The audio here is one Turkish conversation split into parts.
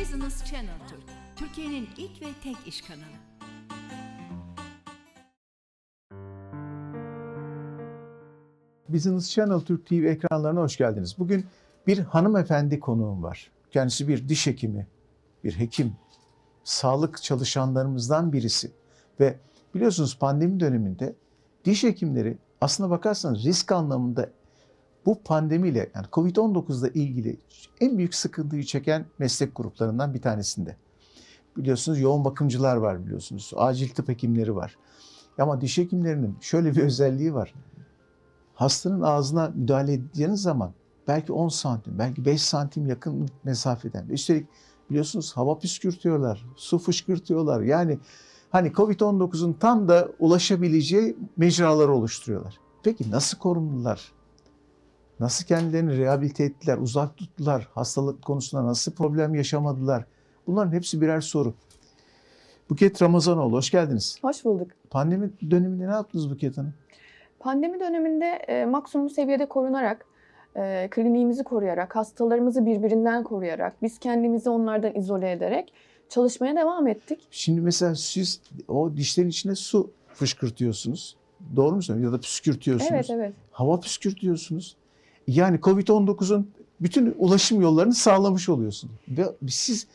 Business Channel Türk, Türkiye'nin ilk ve tek iş kanalı. Business Channel Türk TV ekranlarına hoş geldiniz. Bugün bir hanımefendi konuğum var. Kendisi bir diş hekimi, bir hekim, sağlık çalışanlarımızdan birisi. Ve biliyorsunuz pandemi döneminde diş hekimleri aslına bakarsanız risk anlamında bu pandemiyle yani Covid-19 ile ilgili en büyük sıkıntıyı çeken meslek gruplarından bir tanesinde. Biliyorsunuz yoğun bakımcılar var biliyorsunuz. Acil tıp hekimleri var. Ama diş hekimlerinin şöyle bir özelliği var. Hastanın ağzına müdahale edeceğiniz zaman belki 10 santim, belki 5 santim yakın mesafeden. Üstelik biliyorsunuz hava püskürtüyorlar, su fışkırtıyorlar. Yani hani Covid-19'un tam da ulaşabileceği mecraları oluşturuyorlar. Peki nasıl korundular? Nasıl kendilerini rehabilite ettiler, uzak tuttular, hastalık konusunda nasıl problem yaşamadılar? Bunların hepsi birer soru. Buket Ramazanoğlu, hoş geldiniz. Hoş bulduk. Pandemi döneminde ne yaptınız Buket Hanım? Pandemi döneminde e, maksimum seviyede korunarak, e, kliniğimizi koruyarak, hastalarımızı birbirinden koruyarak, biz kendimizi onlardan izole ederek çalışmaya devam ettik. Şimdi mesela siz o dişlerin içine su fışkırtıyorsunuz. Doğru mu söylüyorum? Ya da püskürtüyorsunuz. Evet, evet. Hava püskürtüyorsunuz. Yani Covid-19'un bütün ulaşım yollarını sağlamış oluyorsunuz. Ve siz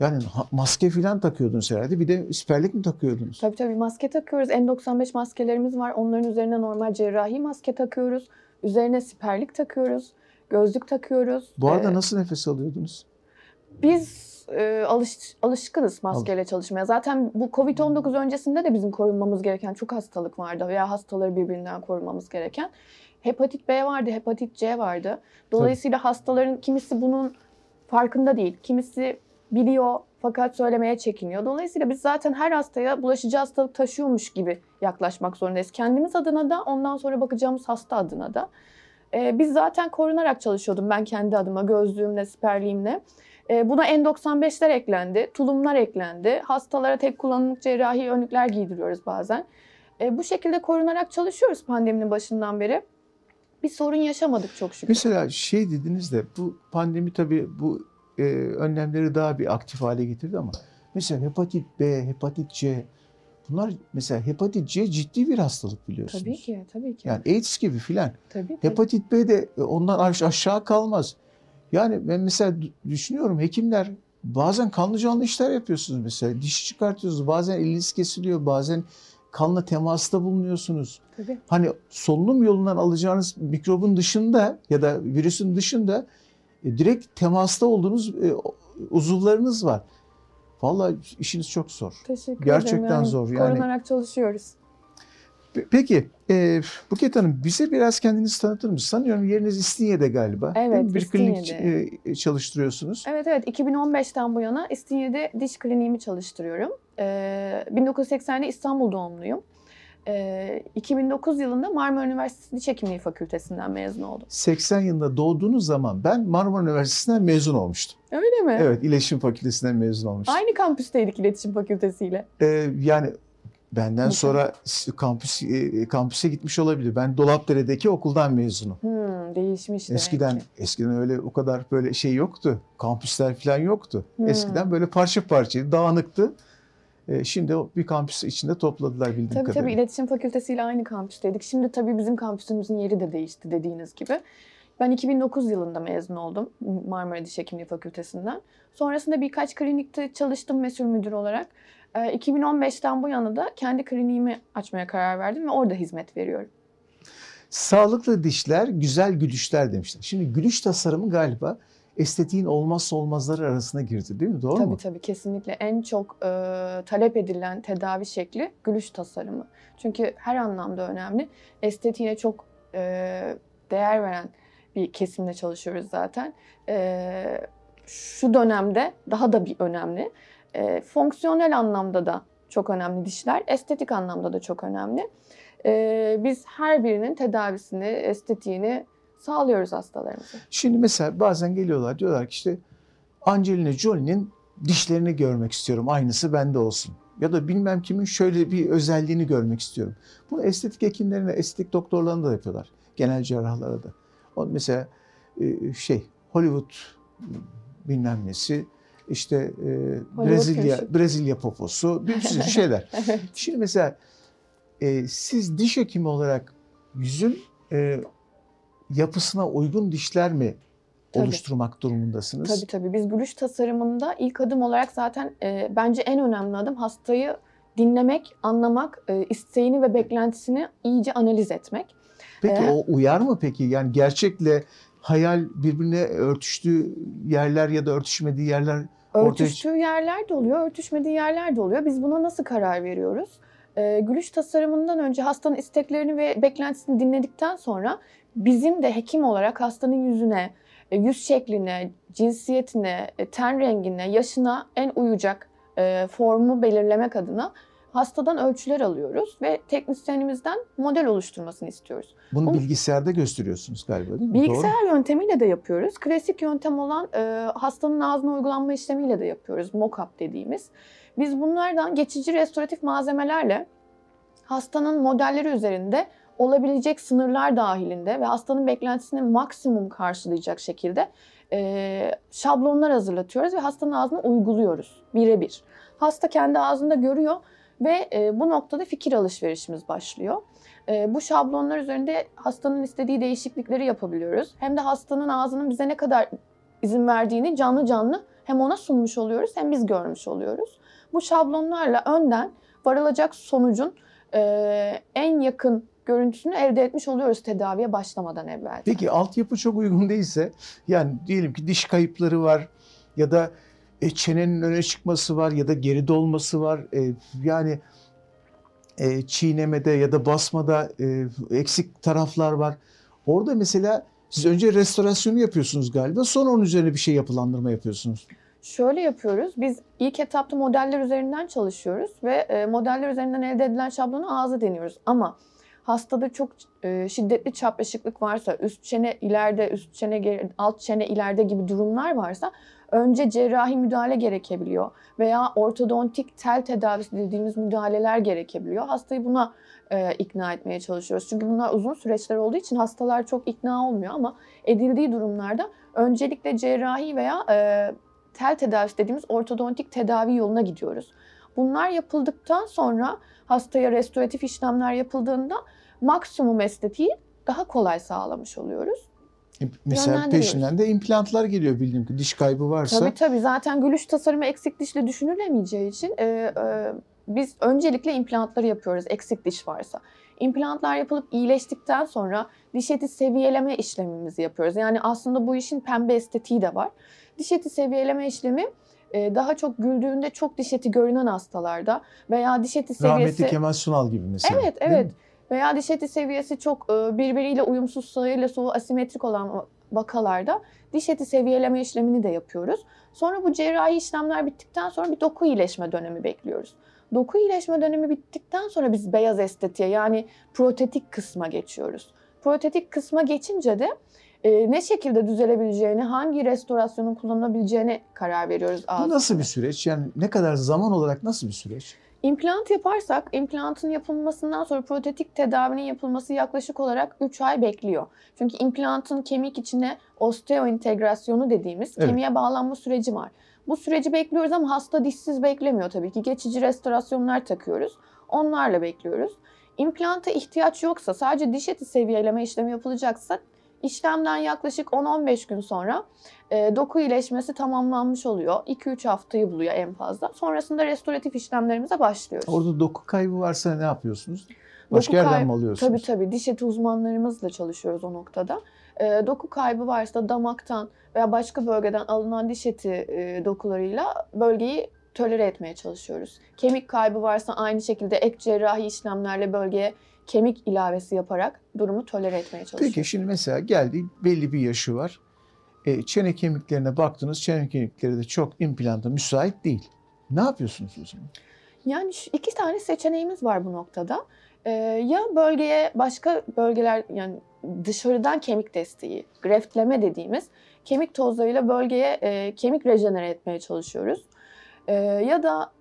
yani maske falan takıyordunuz herhalde. Bir de siperlik mi takıyordunuz? Tabii tabii maske takıyoruz. N95 maskelerimiz var. Onların üzerine normal cerrahi maske takıyoruz. Üzerine siperlik takıyoruz. Gözlük takıyoruz. Bu arada Ee, nasıl nefes alıyordunuz? Biz alış, alışkınız maskeyle çalışmaya. Zaten bu Covid-19 öncesinde de bizim korunmamız gereken çok hastalık vardı veya hastaları birbirinden korumamız gereken. Hepatit B vardı, hepatit C vardı. Dolayısıyla hastaların kimisi bunun farkında değil, kimisi biliyor fakat söylemeye çekiniyor. Dolayısıyla biz zaten her hastaya bulaşıcı hastalık taşıyormuş gibi yaklaşmak zorundayız. Kendimiz adına da ondan sonra bakacağımız hasta adına da. Ee, biz zaten korunarak çalışıyordum ben kendi adıma gözlüğümle, siperliğimle. E, buna N95'ler eklendi, tulumlar eklendi. Hastalara tek kullanımlık cerrahi önlükler giydiriyoruz bazen. E, bu şekilde korunarak çalışıyoruz pandeminin başından beri. Bir sorun yaşamadık çok şükür. Mesela şey dediniz de bu pandemi tabii bu e, önlemleri daha bir aktif hale getirdi ama mesela hepatit B, hepatit C bunlar mesela hepatit C ciddi bir hastalık biliyorsunuz. Tabii ki, tabii ki. Yani AIDS gibi filan. tabii ki. Hepatit B de ondan aş- aşağı kalmaz. Yani ben mesela dü- düşünüyorum hekimler bazen kanlı canlı işler yapıyorsunuz mesela. Diş çıkartıyorsunuz. Bazen eliniz kesiliyor. Bazen kanla temasta bulunuyorsunuz. tabii. Hani solunum yolundan alacağınız mikrobun dışında ya da virüsün dışında e, direkt temasta olduğunuz e, uzuvlarınız var. Vallahi işiniz çok zor. Teşekkür Gerçekten ederim. Zor yani. Korunarak çalışıyoruz. Pe- Peki e, Buket Hanım bize biraz kendinizi tanıtır mısınız? Sanıyorum yeriniz İstinye'de galiba. Evet? Bir klinik e, çalıştırıyorsunuz. Evet evet 2015'ten bu yana İstinye'de diş kliniğimi çalıştırıyorum. Ee, 1980'de İstanbul doğumluyum. Ee, 2009 yılında Marmara Üniversitesi Diş Hekimliği Fakültesinden mezun oldum. 80 yılında doğduğunuz zaman ben Marmara Üniversitesi'nden mezun olmuştum. Öyle mi? Evet, İletişim Fakültesinden mezun olmuştum. Aynı kampüsteydik iletişim fakültesiyle. E, yani benden Güzel. sonra kampüs e, kampüse gitmiş olabilir. Ben Dolapdere'deki okuldan mezunum. Hmm, değişmiş Eskiden ki. eskiden öyle o kadar böyle şey yoktu. Kampüsler falan yoktu. Hmm. Eskiden böyle parça parça dağınıktı. E, şimdi bir kampüs içinde topladılar bildiğim Tabii tabii kadarıyla. iletişim fakültesiyle aynı kampüsteydik. Şimdi tabii bizim kampüsümüzün yeri de değişti dediğiniz gibi. Ben 2009 yılında mezun oldum Marmara Diş Hekimliği Fakültesinden. Sonrasında birkaç klinikte çalıştım mesul müdür olarak. Ee, 2015'ten bu yana da kendi kliniğimi açmaya karar verdim ve orada hizmet veriyorum. Sağlıklı dişler, güzel gülüşler demişler. Şimdi gülüş tasarımı galiba estetiğin olmazsa olmazları arasına girdi değil mi? Doğru tabii mu? tabii kesinlikle en çok e, talep edilen tedavi şekli gülüş tasarımı. Çünkü her anlamda önemli. Estetiğine çok e, değer veren bir kesimle çalışıyoruz zaten. E, şu dönemde daha da bir önemli. E, fonksiyonel anlamda da çok önemli dişler, estetik anlamda da çok önemli. E, biz her birinin tedavisini, estetiğini sağlıyoruz hastalarımıza. Şimdi mesela bazen geliyorlar diyorlar ki işte Angelina Jolie'nin dişlerini görmek istiyorum. Aynısı bende olsun. Ya da bilmem kimin şöyle bir özelliğini görmek istiyorum. Bunu estetik hekimlerine, estetik doktorlarına da yapıyorlar. Genel cerrahlara da. O mesela e, şey Hollywood bilmem nesi işte e, Brezilya köşkü. Brezilya poposu bir sürü şeyler. evet. Şimdi mesela e, siz diş hekimi olarak yüzün e, yapısına uygun dişler mi Tabii. oluşturmak durumundasınız? Tabii tabii. Biz gülüş tasarımında ilk adım olarak zaten e, bence en önemli adım hastayı dinlemek, anlamak, e, isteğini ve beklentisini iyice analiz etmek. Peki Ee, o uyar mı peki? Yani gerçekle hayal birbirine örtüştüğü yerler ya da örtüşmediği yerler Ortaya Örtüştüğü yerler de oluyor, örtüşmediği yerler de oluyor. Biz buna nasıl karar veriyoruz? Ee, gülüş tasarımından önce hastanın isteklerini ve beklentisini dinledikten sonra bizim de hekim olarak hastanın yüzüne, e, yüz şekline, cinsiyetine, e, ten rengine, yaşına en uyacak e, formu belirlemek adına hastadan ölçüler alıyoruz ve teknisyenimizden model oluşturmasını istiyoruz. bunu Bu- bilgisayarda gösteriyorsunuz galiba değil mi? Doğru. Bilgisayar yöntemiyle de yapıyoruz. Klasik yöntem olan e, hastanın ağzına uygulanma işlemiyle de yapıyoruz. Mock-up dediğimiz. Biz bunlardan geçici restoratif malzemelerle hastanın modelleri üzerinde olabilecek sınırlar dahilinde ve hastanın beklentisini maksimum karşılayacak şekilde e, şablonlar hazırlatıyoruz ve hastanın ağzına uyguluyoruz birebir. Hasta kendi ağzında görüyor ve e, bu noktada fikir alışverişimiz başlıyor. E, bu şablonlar üzerinde hastanın istediği değişiklikleri yapabiliyoruz. Hem de hastanın ağzının bize ne kadar izin verdiğini canlı canlı hem ona sunmuş oluyoruz hem biz görmüş oluyoruz. Bu şablonlarla önden varılacak sonucun e, en yakın görüntüsünü elde etmiş oluyoruz tedaviye başlamadan evvel. Peki altyapı çok uygun değilse yani diyelim ki diş kayıpları var ya da e, çenenin öne çıkması var ya da geride olması var. E, yani e, çiğnemede ya da basmada e, eksik taraflar var. Orada mesela siz önce restorasyonu yapıyorsunuz galiba sonra onun üzerine bir şey yapılandırma yapıyorsunuz. Şöyle yapıyoruz. Biz ilk etapta modeller üzerinden çalışıyoruz ve e, modeller üzerinden elde edilen şablonu ağza deniyoruz. Ama hastada çok e, şiddetli çapraşıklık varsa, üst çene ileride, üst çene geri- alt çene ileride gibi durumlar varsa önce cerrahi müdahale gerekebiliyor veya ortodontik tel tedavisi dediğimiz müdahaleler gerekebiliyor. Hastayı buna e, ikna etmeye çalışıyoruz. Çünkü bunlar uzun süreçler olduğu için hastalar çok ikna olmuyor ama edildiği durumlarda öncelikle cerrahi veya e, tel tedavisi dediğimiz ortodontik tedavi yoluna gidiyoruz. Bunlar yapıldıktan sonra hastaya restoratif işlemler yapıldığında maksimum estetiği daha kolay sağlamış oluyoruz. E, Mesela peşinden de implantlar geliyor bildiğim ki diş kaybı varsa. Tabii tabii zaten gülüş tasarımı eksik dişle düşünülemeyeceği için e, e, biz öncelikle implantları yapıyoruz eksik diş varsa. İmplantlar yapılıp iyileştikten sonra diş eti seviyeleme işlemimizi yapıyoruz. Yani aslında bu işin pembe estetiği de var. Diş eti seviyeleme işlemi e, daha çok güldüğünde çok diş eti görünen hastalarda veya diş eti seviyesi... Rahmetli Kemal Sunal gibi mesela. Evet, evet. Veya diş eti seviyesi çok e, birbiriyle uyumsuz sağıyla solu asimetrik olan vakalarda diş eti seviyeleme işlemini de yapıyoruz. Sonra bu cerrahi işlemler bittikten sonra bir doku iyileşme dönemi bekliyoruz. Doku iyileşme dönemi bittikten sonra biz beyaz estetiğe yani protetik kısma geçiyoruz. Protetik kısma geçince de e, ne şekilde düzelebileceğini, hangi restorasyonun kullanılabileceğine karar veriyoruz. Bu nasıl bir süreç? Yani ne kadar zaman olarak nasıl bir süreç? İmplant yaparsak implantın yapılmasından sonra protetik tedavinin yapılması yaklaşık olarak 3 ay bekliyor. Çünkü implantın kemik içine osteointegrasyonu dediğimiz Evet. kemiğe bağlanma süreci var. Bu süreci bekliyoruz ama hasta dişsiz beklemiyor tabii ki. Geçici restorasyonlar takıyoruz. Onlarla bekliyoruz. İmplanta ihtiyaç yoksa sadece diş eti seviyeleme işlemi yapılacaksa işlemden yaklaşık 10-15 gün sonra e, doku iyileşmesi tamamlanmış oluyor. 2-3 haftayı buluyor en fazla. Sonrasında restoratif işlemlerimize başlıyoruz. Orada doku kaybı varsa ne yapıyorsunuz? Başka Doku yerden kaybı- mi alıyorsunuz? Tabii tabii diş eti uzmanlarımızla çalışıyoruz o noktada. E, doku kaybı varsa damaktan veya başka bölgeden alınan diş eti e, dokularıyla bölgeyi tolere etmeye çalışıyoruz. Kemik kaybı varsa aynı şekilde ek cerrahi işlemlerle bölgeye kemik ilavesi yaparak durumu tolere etmeye çalışıyoruz. Peki şimdi mesela geldi belli bir yaşı var. E, çene kemiklerine baktınız. Çene kemikleri de çok implanta müsait değil. Ne yapıyorsunuz o zaman? Yani iki tane seçeneğimiz var bu noktada. Ee, ya bölgeye başka bölgeler yani dışarıdan kemik desteği, greftleme dediğimiz kemik tozlarıyla bölgeye e, kemik rejenere etmeye çalışıyoruz. Ee, ya da e,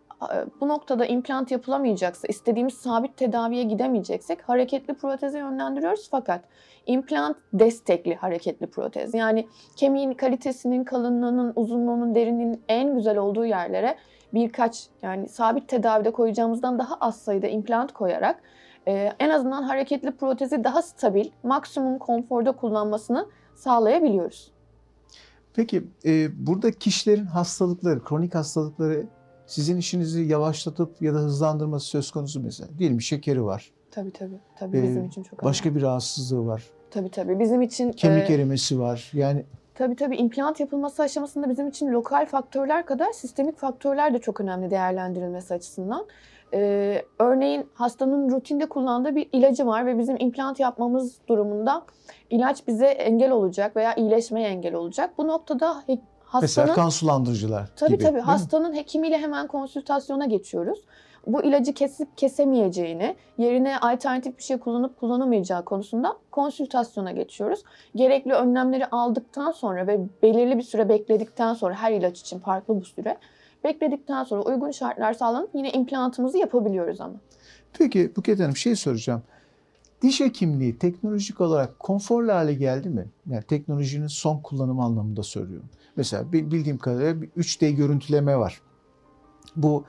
bu noktada implant yapılamayacaksa, istediğimiz sabit tedaviye gidemeyeceksek hareketli proteze yönlendiriyoruz. Fakat implant destekli hareketli protez. Yani kemiğin kalitesinin, kalınlığının, uzunluğunun, derinliğinin en güzel olduğu yerlere birkaç yani sabit tedavide koyacağımızdan daha az sayıda implant koyarak e, en azından hareketli protezi daha stabil, maksimum konforda kullanmasını sağlayabiliyoruz. Peki e, burada kişilerin hastalıkları, kronik hastalıkları sizin işinizi yavaşlatıp ya da hızlandırması söz konusu mesela. Diyelim şekeri var. Tabii tabii. Tabii Ee, bizim için çok Başka önemli. bir rahatsızlığı var. Tabii tabii. Bizim için Kemik e, erimesi var. Yani Tabii tabii implant yapılması aşamasında bizim için lokal faktörler kadar sistemik faktörler de çok önemli değerlendirilmesi açısından. Ee, örneğin hastanın rutinde kullandığı bir ilacı var ve bizim implant yapmamız durumunda ilaç bize engel olacak veya iyileşmeye engel olacak. Bu noktada hastanın mesela kan sulandırıcılar Tabii gibi. tabii. mi? Hastanın hekimiyle hemen konsültasyona geçiyoruz. Bu ilacı kesip kesemeyeceğini, yerine alternatif bir şey kullanıp kullanamayacağı konusunda konsültasyona geçiyoruz. Gerekli önlemleri aldıktan sonra ve belirli bir süre bekledikten sonra her ilaç için farklı bu süre bekledikten sonra uygun şartlar sağlanıp yine implantımızı yapabiliyoruz ama. Peki Buket Hanım şey soracağım. Diş hekimliği teknolojik olarak konforlu hale geldi mi? Yani teknolojinin son kullanımı anlamında söylüyorum. Mesela bi- bildiğim kadarıyla bir 3D görüntüleme var. Bu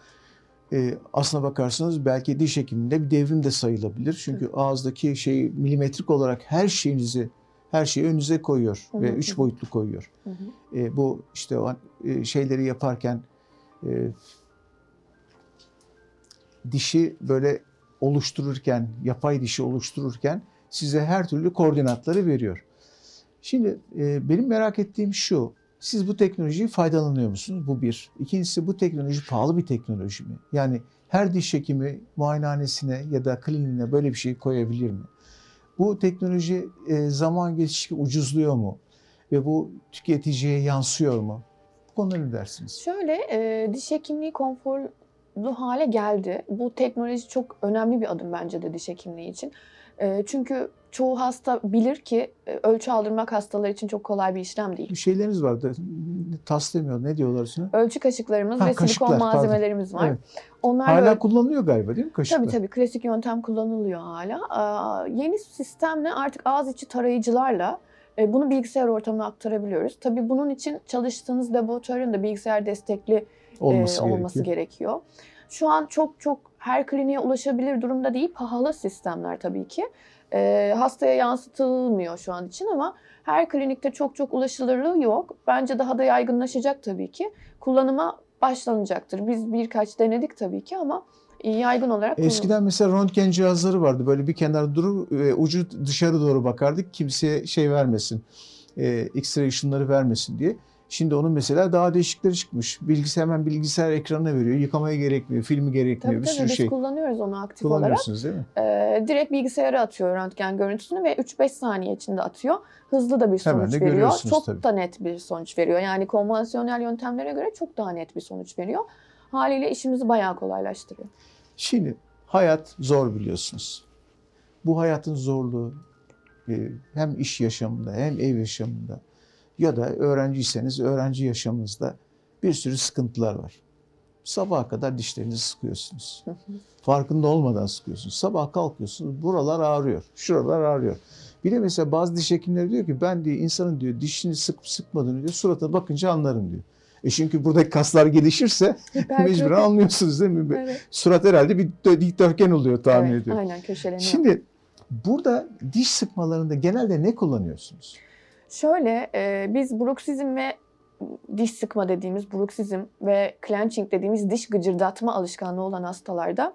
e, aslına bakarsanız belki diş hekimliğinde bir devrim de sayılabilir. Çünkü ağızdaki şeyi milimetrik olarak her şeyinizi her şeyi önünüze koyuyor Hı hı, ve üç boyutlu koyuyor. Hı hı. E, bu işte o e, şeyleri yaparken e, dişi böyle oluştururken, yapay dişi oluştururken size her türlü koordinatları veriyor. Şimdi e, benim merak ettiğim şu, siz bu teknolojiyi faydalanıyor musunuz? Bu bir. İkincisi bu teknoloji pahalı bir teknoloji mi? Yani her diş hekimi muayenehanesine ya da kliniğine böyle bir şey koyabilir mi? Bu teknoloji e, zaman geçtikçe ucuzluyor mu? Ve bu tüketiciye yansıyor mu? Bu konuda ne dersiniz? Şöyle e, diş hekimliği konforlu hale geldi. Bu teknoloji çok önemli bir adım bence de diş hekimliği için. E, çünkü çoğu hasta bilir ki e, ölçü aldırmak hastalar için çok kolay bir işlem değil. Bir şeyleriniz vardı. Tas demiyor. Ne diyorlar üstüne? Ölçü kaşıklarımız Ha, ve kaşıklar, silikon pardon. malzemelerimiz var. Evet. Onlarla Hala öl- kullanılıyor galiba değil mi kaşıklar? Tabii tabii klasik yöntem kullanılıyor hala. Aa, yeni sistemle artık ağız içi tarayıcılarla e, bunu bilgisayar ortamına aktarabiliyoruz. Tabii bunun için çalıştığınız laboratuvarın da bilgisayar destekli olması, e, olması gerekiyor. gerekiyor. Şu an çok çok her kliniğe ulaşabilir durumda değil. Pahalı sistemler tabii ki. E, hastaya yansıtılmıyor şu an için ama her klinikte çok çok ulaşılırlığı yok. Bence daha da yaygınlaşacak tabii ki. Kullanıma başlanacaktır. Biz birkaç denedik tabii ki ama yaygın olarak Eskiden mesela röntgen cihazları vardı. Böyle bir kenarda durur ve ucu dışarı doğru bakardık. Kimseye şey vermesin. E, X-ray ışınları vermesin diye. Şimdi onun mesela daha değişikleri çıkmış. Bilgisayar hemen bilgisayar ekranına veriyor. Yıkamaya gerekmiyor, filmi gerekmiyor. Tabii bir tabii sürü biz şey kullanıyoruz onu aktif olarak. kullanıyorsunuz değil mi? Ee, direkt bilgisayara atıyor röntgen görüntüsünü ve 3-5 saniye içinde atıyor. Hızlı da bir Hemen sonuç de veriyor. Çok tabii. da net bir sonuç veriyor. Yani konvansiyonel yöntemlere göre çok daha net bir sonuç veriyor. Haliyle işimizi bayağı kolaylaştırıyor. Şimdi hayat zor biliyorsunuz. Bu hayatın zorluğu e, hem iş yaşamında hem ev yaşamında ya da öğrenciyseniz öğrenci yaşamınızda bir sürü sıkıntılar var. Sabaha kadar dişlerinizi sıkıyorsunuz. Farkında olmadan sıkıyorsunuz. Sabah kalkıyorsunuz buralar ağrıyor, şuralar ağrıyor. Bir de mesela bazı diş hekimleri diyor ki ben diyor insanın diyor dişini sıkıp sıkmadığını diyor suratına bakınca anlarım diyor. E çünkü buradaki kaslar gelişirse mecburen anlıyorsunuz değil mi? Evet. Surat herhalde bir dö- dikdörtgen oluyor tahmin Evet, ediyorum. Aynen köşeleniyor. Şimdi burada diş sıkmalarında genelde ne kullanıyorsunuz? Şöyle e, biz bruksizm ve diş sıkma dediğimiz bruksizm ve clenching dediğimiz diş gıcırdatma alışkanlığı olan hastalarda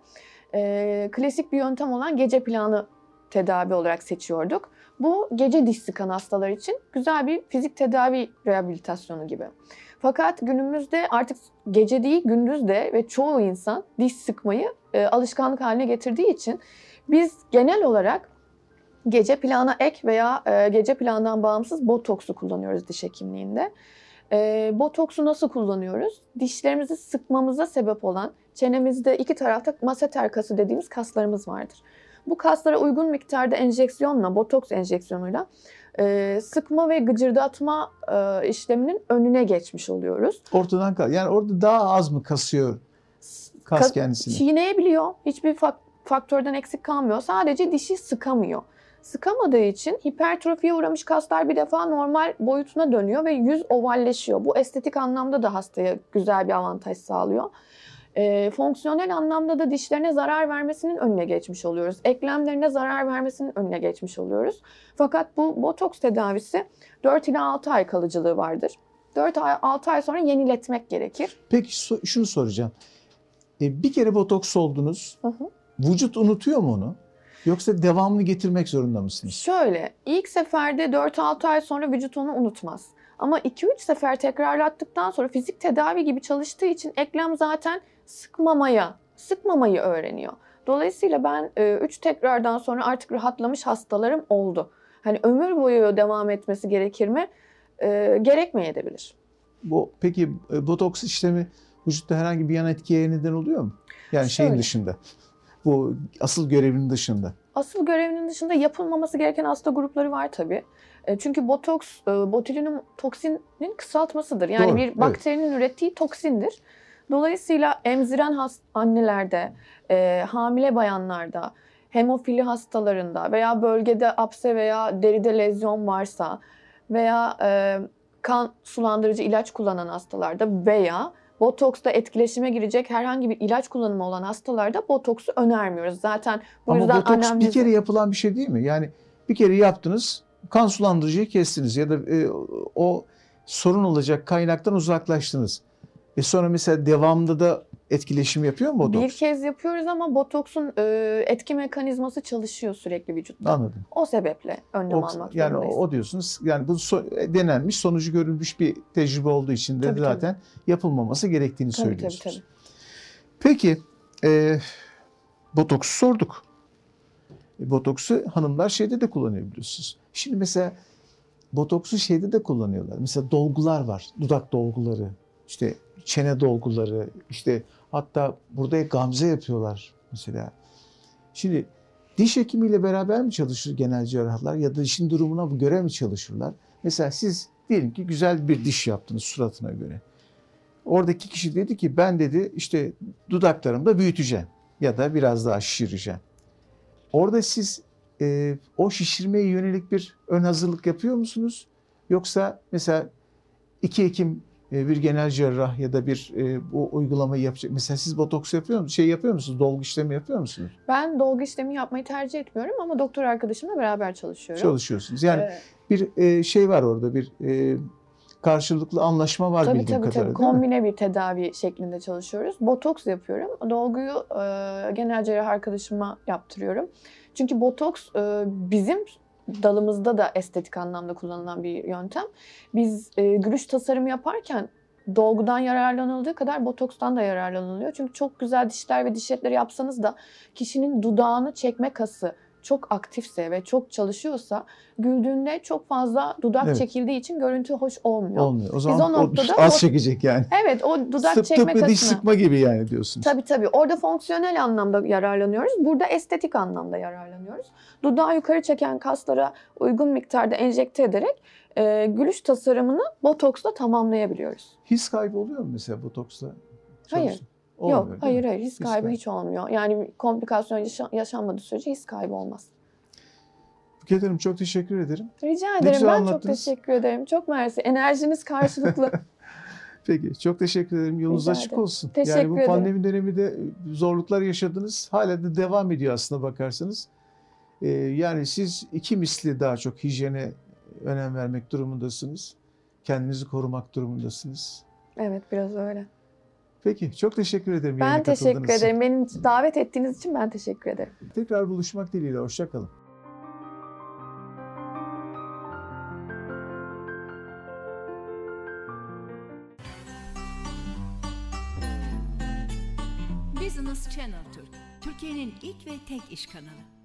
e, klasik bir yöntem olan gece planı tedavi olarak seçiyorduk. Bu gece diş sıkan hastalar için güzel bir fizik tedavi rehabilitasyonu gibi. Fakat günümüzde artık gece değil gündüz de ve çoğu insan diş sıkmayı e, alışkanlık haline getirdiği için biz genel olarak gece plana ek veya e, gece plandan bağımsız botoksu kullanıyoruz diş hekimliğinde. E, botoksu nasıl kullanıyoruz? Dişlerimizi sıkmamıza sebep olan çenemizde iki tarafta maseter kası dediğimiz kaslarımız vardır. Bu kaslara uygun miktarda enjeksiyonla, botoks enjeksiyonuyla e, sıkma ve gıcırdatma e, işleminin önüne geçmiş oluyoruz. Ortadan kal. Yani orada daha az mı kasıyor? kas Kas- kendisini. Çiğneyebiliyor. Hiçbir fak- faktörden eksik kalmıyor. Sadece dişi sıkamıyor. Sıkamadığı için hipertrofiye uğramış kaslar bir defa normal boyutuna dönüyor ve yüz ovalleşiyor. Bu estetik anlamda da hastaya güzel bir avantaj sağlıyor. Ee, fonksiyonel anlamda da dişlerine zarar vermesinin önüne geçmiş oluyoruz. Eklemlerine zarar vermesinin önüne geçmiş oluyoruz. Fakat bu botoks tedavisi 4 ila 6 ay kalıcılığı vardır. 4 ay 6 ay sonra yeniletmek gerekir. Peki şunu soracağım. E, bir kere botoks oldunuz. Hı hı. Vücut unutuyor mu onu? Yoksa devamlı getirmek zorunda mısınız? Şöyle, ilk seferde 4-6 ay sonra vücut onu unutmaz. Ama 2-3 sefer tekrarlattıktan sonra fizik tedavi gibi çalıştığı için eklem zaten sıkmamaya, sıkmamayı öğreniyor. Dolayısıyla ben 3 tekrardan sonra artık rahatlamış hastalarım oldu. Hani ömür boyu devam etmesi gerekir mi? E, gerekmeyebilir. Bu peki e, botoks işlemi vücutta herhangi bir yan etkiye neden oluyor mu? Yani şeyin Şöyle. dışında. Bu asıl görevinin dışında. Asıl görevinin dışında yapılmaması gereken hasta grupları var tabii. E, Çünkü botoks, e, botulinum toksinin kısaltmasıdır. Yani Doğru, bir evet. bakterinin ürettiği toksindir. Dolayısıyla emziren has- annelerde, e, hamile bayanlarda, hemofili hastalarında veya bölgede apse veya deride lezyon varsa veya e, kan sulandırıcı ilaç kullanan hastalarda veya botoksta etkileşime girecek herhangi bir ilaç kullanımı olan hastalarda botoksu önermiyoruz. Zaten bu Ama yüzden botoks bir kere yapılan bir şey değil mi? Yani bir kere yaptınız, kan sulandırıcıyı kestiniz ya da e, o sorun olacak kaynaktan uzaklaştınız. E sonra mesela devamlı da etkileşim yapıyor mu botoks? Bir kez yapıyoruz ama botoksun e, etki mekanizması çalışıyor sürekli vücutta. Anladım. O sebeple önlem O- almak yani zorundayız. o diyorsunuz yani bu so- denenmiş sonucu görülmüş bir tecrübe olduğu için de Tabii, zaten yapılmaması gerektiğini tabii, tabii, söylüyorsunuz. tabii. Peki e, botoksu sorduk. E, botoksu hanımlar şeyde de kullanıyor biliyorsunuz. Şimdi mesela botoksu şeyde de kullanıyorlar. Mesela dolgular var. Dudak dolguları, işte çene dolguları, işte hatta burada gamze yapıyorlar mesela. Şimdi diş hekimiyle beraber mi çalışır genel cerrahlar ya da dişin durumuna göre mi çalışırlar? Mesela siz diyelim ki güzel bir diş yaptınız suratına göre. Oradaki kişi dedi ki ben dedi işte dudaklarımı da büyüteceğim ya da biraz daha şişireceğim. Orada siz e, o şişirmeye yönelik bir ön hazırlık yapıyor musunuz? Yoksa mesela iki hekim e, bir genel cerrah ya da bir e, bu uygulamayı yapacak. Mesela siz botoks yapıyor musunuz? Şey yapıyor musunuz? Dolgu işlemi yapıyor musunuz? Ben dolgu işlemi yapmayı tercih etmiyorum ama doktor arkadaşımla beraber çalışıyorum. Çalışıyorsunuz. Yani Ee, bir e, şey var orada bir e, karşılıklı anlaşma var tabii bildiğim tabii kadarıyla tabii. Kombine bir tedavi şeklinde çalışıyoruz. Botoks yapıyorum. Dolguyu e, genel cerrah arkadaşıma yaptırıyorum. Çünkü botoks e, bizim dalımızda da estetik anlamda kullanılan bir yöntem. Biz e, gülüş tasarımı yaparken dolgudan yararlanıldığı kadar botokstan da yararlanılıyor. Çünkü çok güzel dişler ve diş etleri yapsanız da kişinin dudağını çekme kası çok aktifse ve çok çalışıyorsa güldüğünde çok fazla dudak Evet. çekildiği için görüntü hoş olmuyor. Olmuyor. O zaman o o noktada az o- çekecek yani. Evet o dudak Sıp çekme ve diş sıkma gibi yani diyorsunuz. Tabii tabii. Orada fonksiyonel anlamda yararlanıyoruz. Burada estetik anlamda yararlanıyoruz. Dudağı yukarı çeken kaslara uygun miktarda enjekte ederek e, gülüş tasarımını botoksla tamamlayabiliyoruz. His kaybı oluyor mu mesela botoksla? Hayır. Olmuyor, Yok, hayır hayır. His kaybı kaybı. hiç olmuyor. Yani komplikasyon yaşa- yaşanmadığı sürece his kaybı olmaz. Buket Hanım çok teşekkür ederim. Rica ederim. Ben çok teşekkür ederim. Çok mersi. Enerjiniz karşılıklı. Peki çok teşekkür ederim. Yolunuz Rica açık ederim. olsun. Teşekkür yani bu ederim. pandemi döneminde zorluklar yaşadınız. Hala da devam ediyor aslında bakarsanız. Ee, yani siz iki misli daha çok hijyene önem vermek durumundasınız. Kendinizi korumak durumundasınız. evet biraz öyle. Peki çok teşekkür ederim. Ben teşekkür katıldığınız için. ederim. Beni davet ettiğiniz için ben teşekkür ederim. Tekrar buluşmak dileğiyle. Hoşçakalın. Business Channel Türk, Türkiye'nin ilk ve tek iş kanalı.